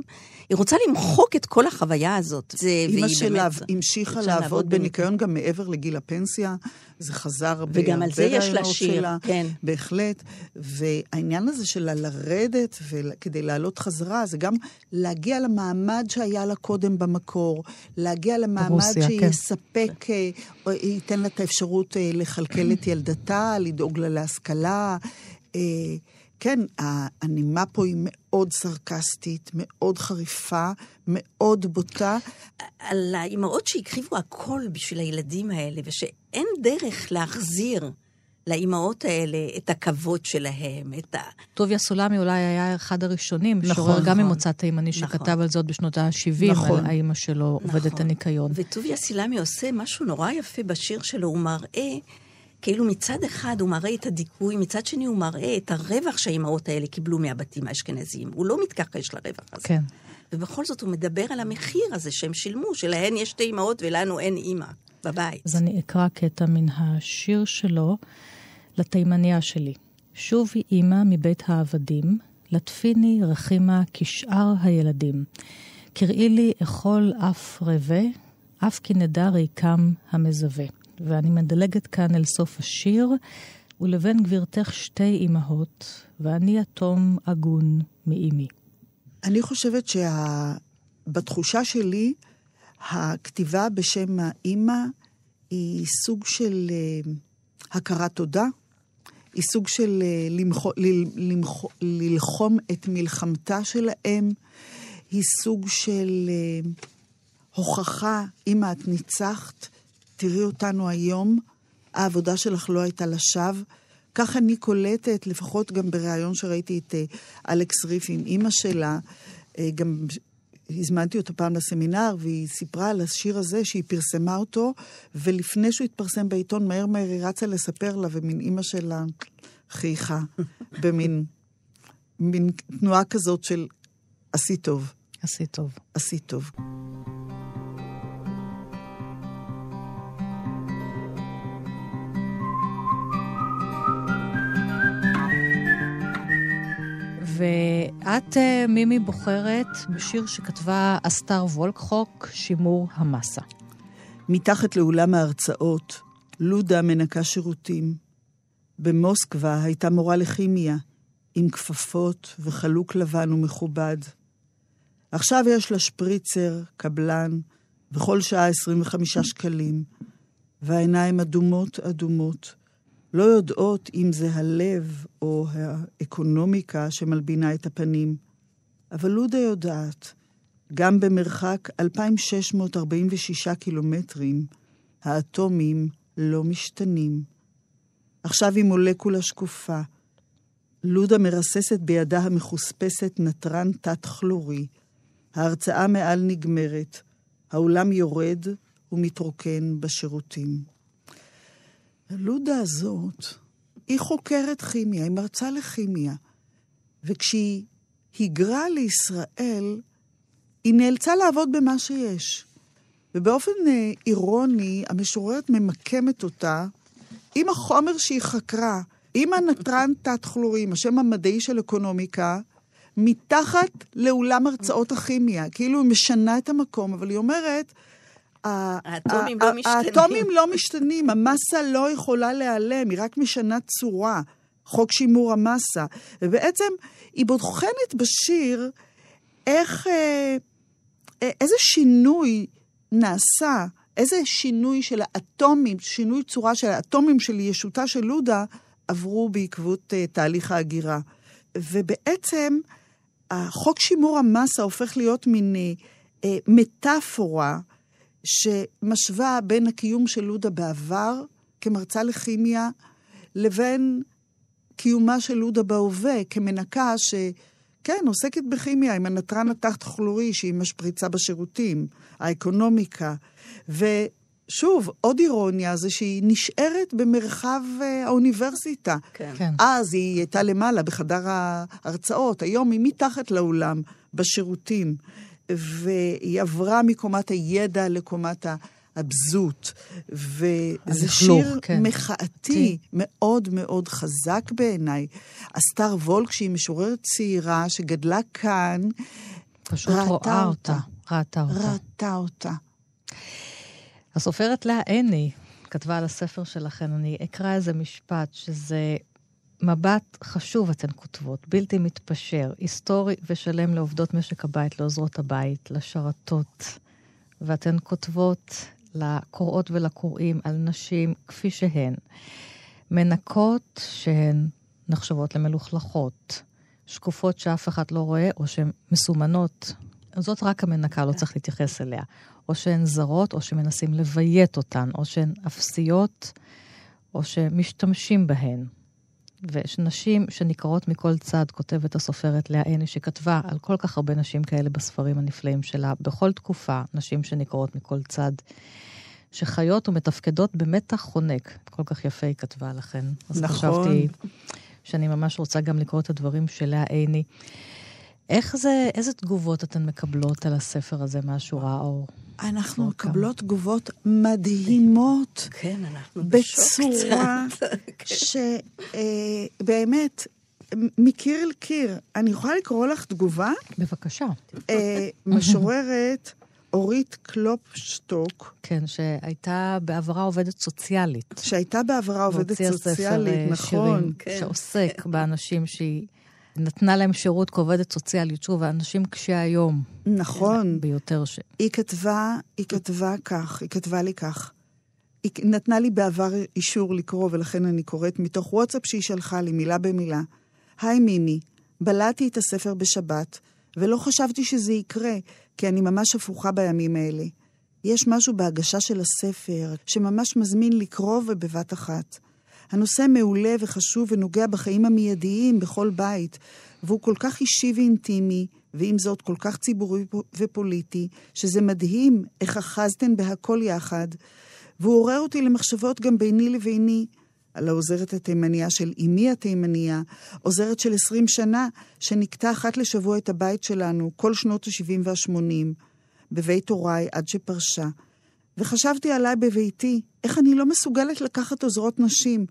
היא רוצה למחוק את כל החוויה הזאת. זה, אימא שלה באמת- המשיכה לעבוד בניקיון גם מעבר לגיל הפנסיה, זה חזר וגם על זה יש לה שיר, שלה, כן. בהחלט. והעניין הזה שלה לרדת כדי לעלות חזרה, זה גם להגיע למעמד שהיה לה קודם במקור, להגיע למעמד ברוסיה, כן. שיספק, אה, או ייתן לה את האפשרות אה, לכלכל את ילדתה, לדאוג לה להשכלה. כן, הנימה פה היא מאוד סרקסטית, מאוד חריפה, מאוד בוטה. על האימהות שהקריבו הכל בשביל הילדים האלה, ושאין דרך להחזיר לאימהות האלה את הכבוד שלהם, את ה... טוביה סולמי אולי היה אחד הראשונים, נכון, משורר גם נכון. ממוצא תימני, שכתב נכון. על זה עוד בשנות ה-70, נכון. על האימא שלו עובדת הניקיון. וטוביה סילמי עושה משהו נורא יפה בשיר שלו, הוא מראה, כאילו מצד אחד הוא מראה את הדיכוי, מצד שני הוא מראה את הרווח שהאימהות האלה קיבלו מהבתים האשכנזיים. הוא לא מתכחש לרווח הזה. כן. ובכל זאת הוא מדבר על המחיר הזה שהם שילמו, שלהן יש שתי אימהות ולנו אין אימא בבית. אז אני אקרא קטע מן השיר שלו לתימניה שלי. שובי אימא מבית העבדים, לטפיני רחימה כשאר הילדים. קראי לי אכול אף רבה, אף כי נדע ריקם המזווה. ואני מדלגת כאן אל סוף השיר, ולבן גבירתך שתי אמהות, ואני יתום הגון מאימי. אני חושבת שבתחושה שלי, הכתיבה בשם האימא היא סוג של אה, הכרת תודה, היא סוג של אה, למחו, ל, למחו, ללחום את מלחמתה של האם, היא סוג של אה, הוכחה, אמא, את ניצחת, תראי אותנו היום, העבודה שלך לא הייתה לשווא. כך אני קולטת, לפחות גם בריאיון שראיתי את אה, אלכס ריף עם אימא שלה, אה, גם הזמנתי אותה פעם לסמינר, והיא סיפרה על השיר הזה שהיא פרסמה אותו, ולפני שהוא התפרסם בעיתון, מהר מהר היא רצה לספר לה, ומין אימא שלה חייכה, במין מין תנועה כזאת של עשי טוב, עשי טוב. עשי טוב. ואת, אה, מימי, בוחרת בשיר שכתבה אסתר וולקחוק, שימור המסה. מתחת לאולם ההרצאות, לודה מנקה שירותים. במוסקבה הייתה מורה לכימיה, עם כפפות וחלוק לבן ומכובד. עכשיו יש לה שפריצר, קבלן, וכל שעה 25 שקלים, והעיניים אדומות אדומות, לא יודעות אם זה הלב או האקונומיקה שמלבינה את הפנים. אבל לודה יודעת, גם במרחק 2,646 קילומטרים, האטומים לא משתנים. עכשיו היא מולקולה שקופה. לודה מרססת בידה המחוספסת נתרן תת-כלורי. ההרצאה מעל נגמרת. האולם יורד ומתרוקן בשירותים. לודה הזאת, היא חוקרת כימיה, היא מרצה לכימיה. וכשהיא היגרה לישראל, היא נאלצה לעבוד במה שיש. ובאופן אה, אירוני, המשוררת ממקמת אותה עם החומר שהיא חקרה, עם הנתרן תת-כלורים, השם המדעי של אקונומיקה, מתחת לאולם הרצאות הכימיה. כאילו היא משנה את המקום, אבל היא אומרת... האטומים לא משתנים. האטומים לא משתנים, המסה לא יכולה להיעלם, היא רק משנה צורה. חוק שימור המסה. ובעצם היא בוחנת בשיר איך, אה, אה, איזה שינוי נעשה, איזה שינוי של האטומים, שינוי צורה של האטומים של ישותה של לודה, עברו בעקבות אה, תהליך ההגירה. ובעצם, החוק שימור המסה הופך להיות מין אה, מטאפורה שמשווה בין הקיום של לודה בעבר, כמרצה לכימיה, לבין קיומה של לודה בהווה כמנקה ש... כן, עוסקת בכימיה עם הנתרן התחת-כלורי שהיא משפריצה בשירותים, האקונומיקה. ושוב, עוד אירוניה זה שהיא נשארת במרחב אה, האוניברסיטה. כן. כן. אז היא הייתה למעלה בחדר ההרצאות, היום היא מתחת לאולם, בשירותים. והיא עברה מקומת הידע לקומת הבזות. וזה שיר כן. מחאתי מאוד מאוד חזק בעיניי. אסתר וולק, שהיא משוררת צעירה שגדלה כאן, פשוט ראתה רואה אותה. אותה. ראתה אותה. ראתה אותה. הסופרת לאה עיני כתבה על הספר שלכן, אני אקרא איזה משפט, שזה מבט חשוב, אתן כותבות, בלתי מתפשר, היסטורי ושלם לעובדות משק הבית, לעוזרות הבית, לשרתות. ואתן כותבות לקוראות ולקוראים על נשים כפי שהן, מנקות שהן נחשבות למלוכלכות, שקופות שאף אחד לא רואה, או שהן מסומנות. זאת רק המנקה, לא צריך להתייחס אליה. או שהן זרות, או שמנסים לביית אותן, או שהן אפסיות, או שמשתמשים בהן. ויש נשים שניכרות מכל צד, כותבת הסופרת לאה עיני, שכתבה על כל כך הרבה נשים כאלה בספרים הנפלאים שלה, בכל תקופה, נשים שניכרות מכל צד, שחיות ומתפקדות במתח חונק. כל כך יפה היא כתבה לכן. אז נכון. חשבתי שאני ממש רוצה גם לקרוא את הדברים של לאה עיני. איך זה, איזה תגובות אתן מקבלות על הספר הזה מהשורה האור? אנחנו מקבלות תגובות מדהימות. כן, אנחנו בשוק בצורה קצת. כן. שבאמת, מקיר אל קיר. אני יכולה לקרוא לך תגובה? בבקשה. אה, משוררת אורית קלופשטוק, כן, שהייתה בעברה עובדת סוציאלית. שהייתה בעברה עובדת ספר, סוציאלית, אה, נכון. שירים, כן. שעוסק באנשים שהיא נתנה להם שירות כעובדת סוציאלית. שוב, האנשים קשי היום נכון. ביותר ש... היא כתבה, היא כתבה כך, היא כתבה לי כך. היא נתנה לי בעבר אישור לקרוא, ולכן אני קוראת מתוך וואטסאפ שהיא שלחה לי, מילה במילה. היי מימי, בלעתי את הספר בשבת, ולא חשבתי שזה יקרה, כי אני ממש הפוכה בימים האלה. יש משהו בהגשה של הספר שממש מזמין לקרוא ובבת אחת. הנושא מעולה וחשוב ונוגע בחיים המיידיים בכל בית, והוא כל כך אישי ואינטימי, ועם זאת כל כך ציבורי ופוליטי, שזה מדהים איך אחזתן בהכל יחד, והוא עורר אותי למחשבות גם ביני לביני, על העוזרת התימניה של אמי התימניה, עוזרת של 20 שנה, שנקטה אחת לשבוע את הבית שלנו, כל שנות ה-70 וה-80, בבית הוריי עד שפרשה. וחשבתי עליי בביתי, איך אני לא מסוגלת לקחת עוזרות נשים.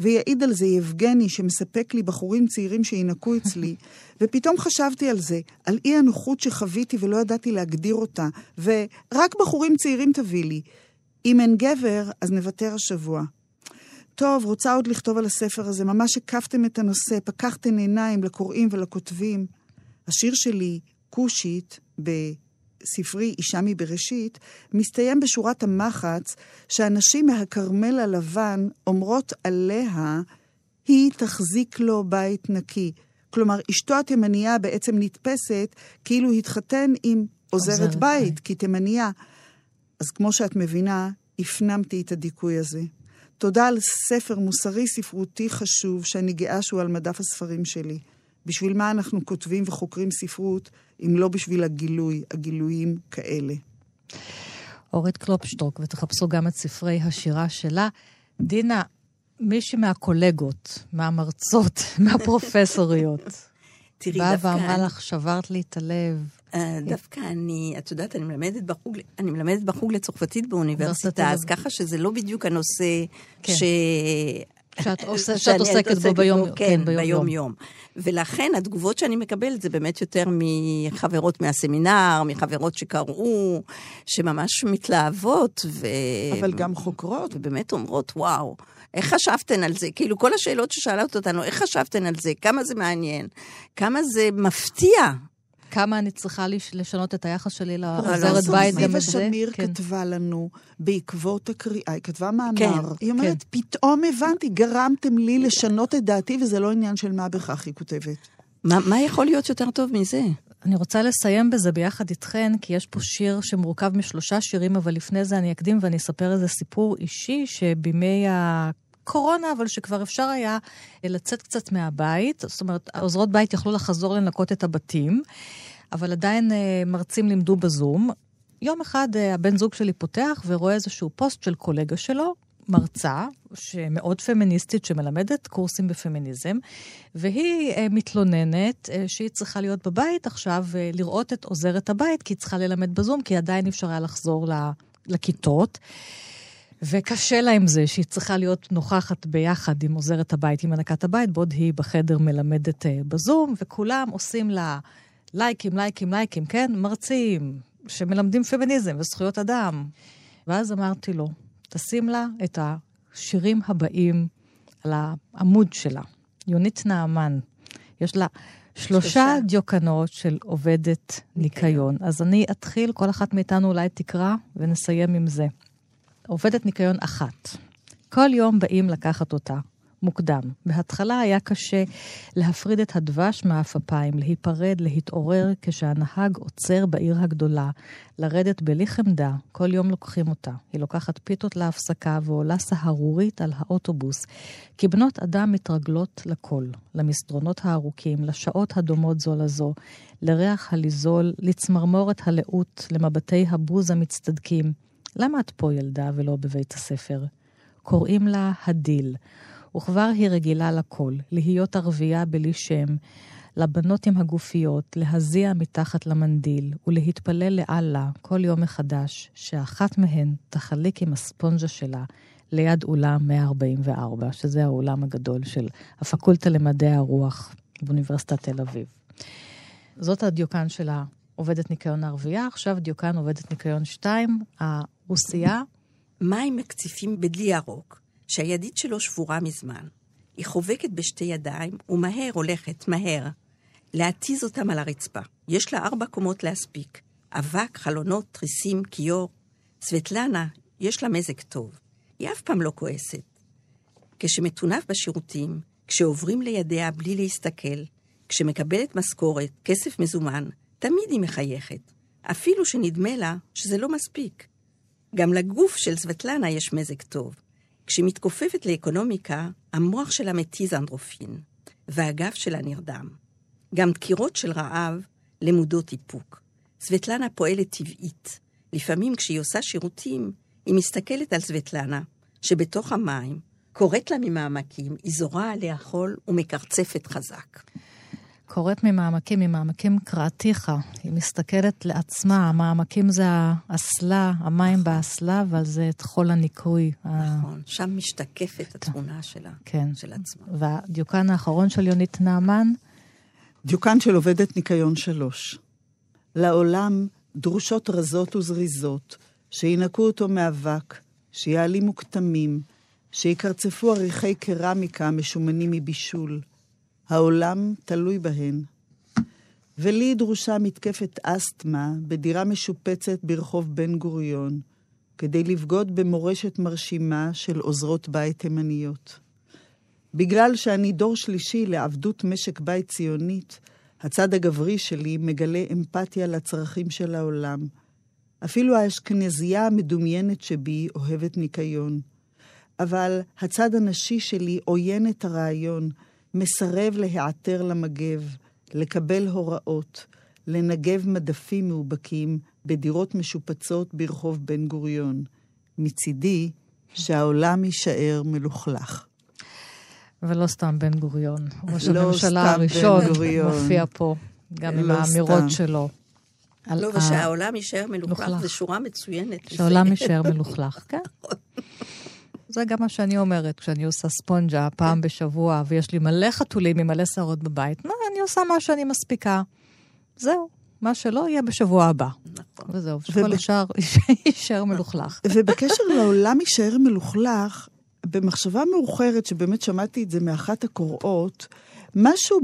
ויעיד על זה יבגני, שמספק לי בחורים צעירים שינקו אצלי. ופתאום חשבתי על זה, על אי הנוחות שחוויתי ולא ידעתי להגדיר אותה, ורק בחורים צעירים תביא לי. אם אין גבר, אז נוותר השבוע. טוב, רוצה עוד לכתוב על הספר הזה, ממש הקפתם את הנושא, פקחתם עיניים לקוראים ולכותבים. השיר שלי, כושית, בספרי אישה מבראשית, מסתיים בשורת המחץ שהנשים מהכרמל הלבן אומרות עליה, היא תחזיק לו בית נקי. כלומר, אשתו התימניה בעצם נתפסת כאילו התחתן עם עוזרת עוזרת בית, בית. כי תימניה. אז כמו שאת מבינה, הפנמתי את הדיכוי הזה. תודה על ספר מוסרי ספרותי חשוב, שאני גאה שהוא על מדף הספרים שלי. בשביל מה אנחנו כותבים וחוקרים ספרות, אם לא בשביל הגילוי, הגילויים כאלה. אורית קלופשטוק, ותחפשו גם את ספרי השירה שלה. דינה, מישהי מהקולגות, מהמרצות, מהפרופסוריות, תראי, באה דווקא... ואמרה לך, שברת לי את הלב. אה, דווקא אני, את יודעת, אני מלמדת בחוג, אני מלמדת בחוג לצרפתית באוניברסיטה. באוניברסיטה, אז ככה שזה לא בדיוק הנושא כן. שאת עושה- שאני שאת עוסקת בו ביום- כן, כן, ביום-יום. ביום-יום. ולכן התגובות שאני מקבלת זה באמת יותר מחברות מהסמינר, מחברות שקראו, שממש מתלהבות, ו... אבל גם חוקרות. ובאמת אומרות, וואו, איך חשבתן על זה? כאילו, כל השאלות ששאלת אותנו, איך חשבתן על זה? כמה זה מעניין? כמה זה מפתיע? כמה אני צריכה לש- לשנות את היחס שלי לא, לעוזרת לא, בית, זה גם זיווה את זה? שמיר כן. כתבה לנו בעקבות הקריאה, היא כתבה מאמר. כן, היא אומרת, פתאום הבנתי, גרמתם לי לשנות את דעתי, וזה לא עניין של מה בכך, היא כותבת. מה, מה יכול להיות יותר טוב מזה? אני רוצה לסיים בזה ביחד איתכן, כי יש פה שיר שמורכב משלושה שירים, אבל לפני זה אני אקדים ואני אספר איזה סיפור אישי, שבימי קורונה, אבל שכבר אפשר היה לצאת קצת מהבית. זאת אומרת, עוזרות בית יכלו לחזור לנקות את הבתים, אבל עדיין אה, מרצים לימדו בזום. יום אחד אה, הבן זוג שלי פותח ורואה איזשהו פוסט של קולגה שלו, מרצה, שמאוד פמיניסטית, שמלמדת קורסים בפמיניזם, והיא מתלוננת שהיא צריכה להיות בבית עכשיו, לראות את עוזרת הבית, כי היא צריכה ללמד בזום, כי עדיין אפשר היה לחזור לכיתות. וקשה לה עם זה שהיא צריכה להיות נוכחת ביחד עם עוזרת הבית, עם הנקת הבית, בעוד היא בחדר מלמדת uh, בזום, וכולם עושים לה לייקים, לייקים, לייקים, כן? מרצים שמלמדים פמיניזם וזכויות אדם. ואז אמרתי לו, תשים לה את השירים הבאים על העמוד שלה. יונית נעמן, יש לה שלושה, שלושה. דיוקנות של עובדת ניקיון. ניקיון. אז אני אתחיל, כל אחת מאיתנו אולי תקרא, ונסיים עם זה. עובדת ניקיון אחת. כל יום באים לקחת אותה. מוקדם. בהתחלה היה קשה להפריד את הדבש מהעפפיים, להיפרד, להתעורר כשהנהג עוצר בעיר הגדולה, לרדת בלי חמדה, כל יום לוקחים אותה. היא לוקחת פיתות להפסקה ועולה סהרורית על האוטובוס, כי בנות אדם מתרגלות לכל, למסדרונות הארוכים, לשעות הדומות זו לזו, לריח הליזול, לצמרמורת הלאות, למבטי הבוז המצטדקים. למה את פה, ילדה, ולא בבית הספר? קוראים לה הדיל. וכבר היא רגילה לכל, להיות ערבייה בלי שם, לבנות עם הגופיות, להזיע מתחת למנדיל ולהתפלל לאללה כל יום מחדש, שאחת מהן תחליק עם הספונג'ה שלה ליד אולם 144, שזה האולם הגדול של הפקולטה למדעי הרוח באוניברסיטת תל אביב. זאת הדיוקן של העובדת ניקיון הערבייה, עכשיו דיוקן עובדת ניקיון 2, הרוסיה. מים מקציפים בדלי ירוק. שהידית שלו שבורה מזמן. היא חובקת בשתי ידיים, ומהר הולכת, מהר, להתיז אותם על הרצפה. יש לה ארבע קומות להספיק. אבק, חלונות, תריסים, כיור. סבטלנה, יש לה מזג טוב. היא אף פעם לא כועסת. כשמטונף בשירותים, כשעוברים לידיה בלי להסתכל, כשמקבלת משכורת, כסף מזומן, תמיד היא מחייכת. אפילו שנדמה לה שזה לא מספיק. גם לגוף של סבטלנה יש מזג טוב. כשהיא מתכופפת לאקונומיקה, המוח שלה מתיז אנדרופין, והגב שלה נרדם. גם דקירות של רעב למודות איפוק. סבטלנה פועלת טבעית. לפעמים כשהיא עושה שירותים, היא מסתכלת על סבטלנה, שבתוך המים, קוראת לה ממעמקים, היא זורה עליה חול ומקרצפת חזק. קוראת ממעמקים, ממעמקים קראתיך. היא מסתכלת לעצמה, המעמקים זה האסלה, המים באסלה, אבל זה את חול הניקוי. נכון, שם משתקפת התמונה שלה, כן. של עצמה. והדיוקן האחרון של יונית נעמן? דיוקן של עובדת ניקיון שלוש. לעולם דרושות רזות וזריזות, שינקו אותו מאבק, שיעלימו כתמים, שיקרצפו עריכי קרמיקה משומנים מבישול, העולם תלוי בהן. ולי דרושה מתקפת אסתמה בדירה משופצת ברחוב בן גוריון, כדי לבגוד במורשת מרשימה של עוזרות בית תימניות. בגלל שאני דור שלישי לעבדות משק בית ציונית, הצד הגברי שלי מגלה אמפתיה לצרכים של העולם. אפילו האשכנזייה המדומיינת שבי אוהבת ניקיון. אבל הצד הנשי שלי עוין את הרעיון מסרב להיעתר למגב, לקבל הוראות, לנגב מדפים מאובקים בדירות משופצות ברחוב בן גוריון. מצידי, שהעולם יישאר מלוכלך. ולא סתם בן גוריון. ראש לא הממשלה הראשון מופיע פה, גם לא עם האמירות סתם. שלו. לא, ושהעולם יישאר מלוכלך, זו שורה מצוינת. שהעולם יישאר מלוכלך, כן. זה גם מה שאני אומרת כשאני עושה ספונג'ה פעם בשבוע, ויש לי מלא חתולים עם מלא שערות בבית. מה, אני עושה מה שאני מספיקה. זהו. מה שלא יהיה בשבוע הבא. נכון. וזהו, שכל השאר יישאר מלוכלך. ובקשר לעולם יישאר מלוכלך, במחשבה מאוחרת, שבאמת שמעתי את זה מאחת הקוראות, משהו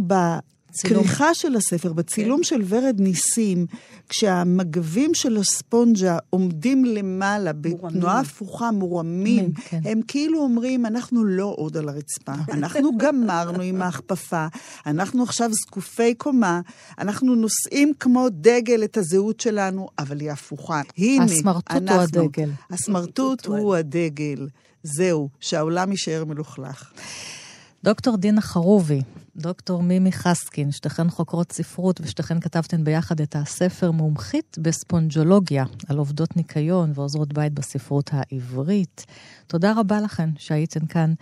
בכריכה של הספר, בצילום כן. של ורד ניסים, כשהמגבים של הספונג'ה עומדים למעלה, בתנועה הפוכה, מורמים, כן. הם כאילו אומרים, אנחנו לא עוד על הרצפה, אנחנו גמרנו עם ההכפפה, אנחנו עכשיו זקופי קומה, אנחנו נושאים כמו דגל את הזהות שלנו, אבל היא הפוכה. הנה, הסמרטוט הוא אנחנו. הדגל. הסמרטוט הוא הדגל. זהו, שהעולם יישאר מלוכלך. דוקטור דינה חרובי, דוקטור מימי חסקין, שתיכן חוקרות ספרות ושתיכן כתבתן ביחד את הספר מומחית בספונג'ולוגיה על עובדות ניקיון ועוזרות בית בספרות העברית. תודה רבה לכן שהייתן כאן.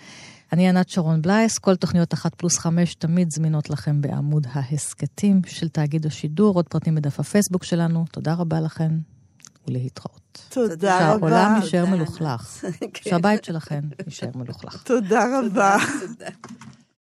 אני ענת שרון בלייס, כל תוכניות אחת פלוס חמש תמיד זמינות לכם בעמוד ההסכתים של תאגיד השידור, עוד פרטים בדף הפייסבוק שלנו. תודה רבה לכן ולהתראות. תודה שהעולם רבה. יישאר תודה, מלוכלך. כן. שהבית שלכן יישאר מלוכלך. תודה רבה. תודה.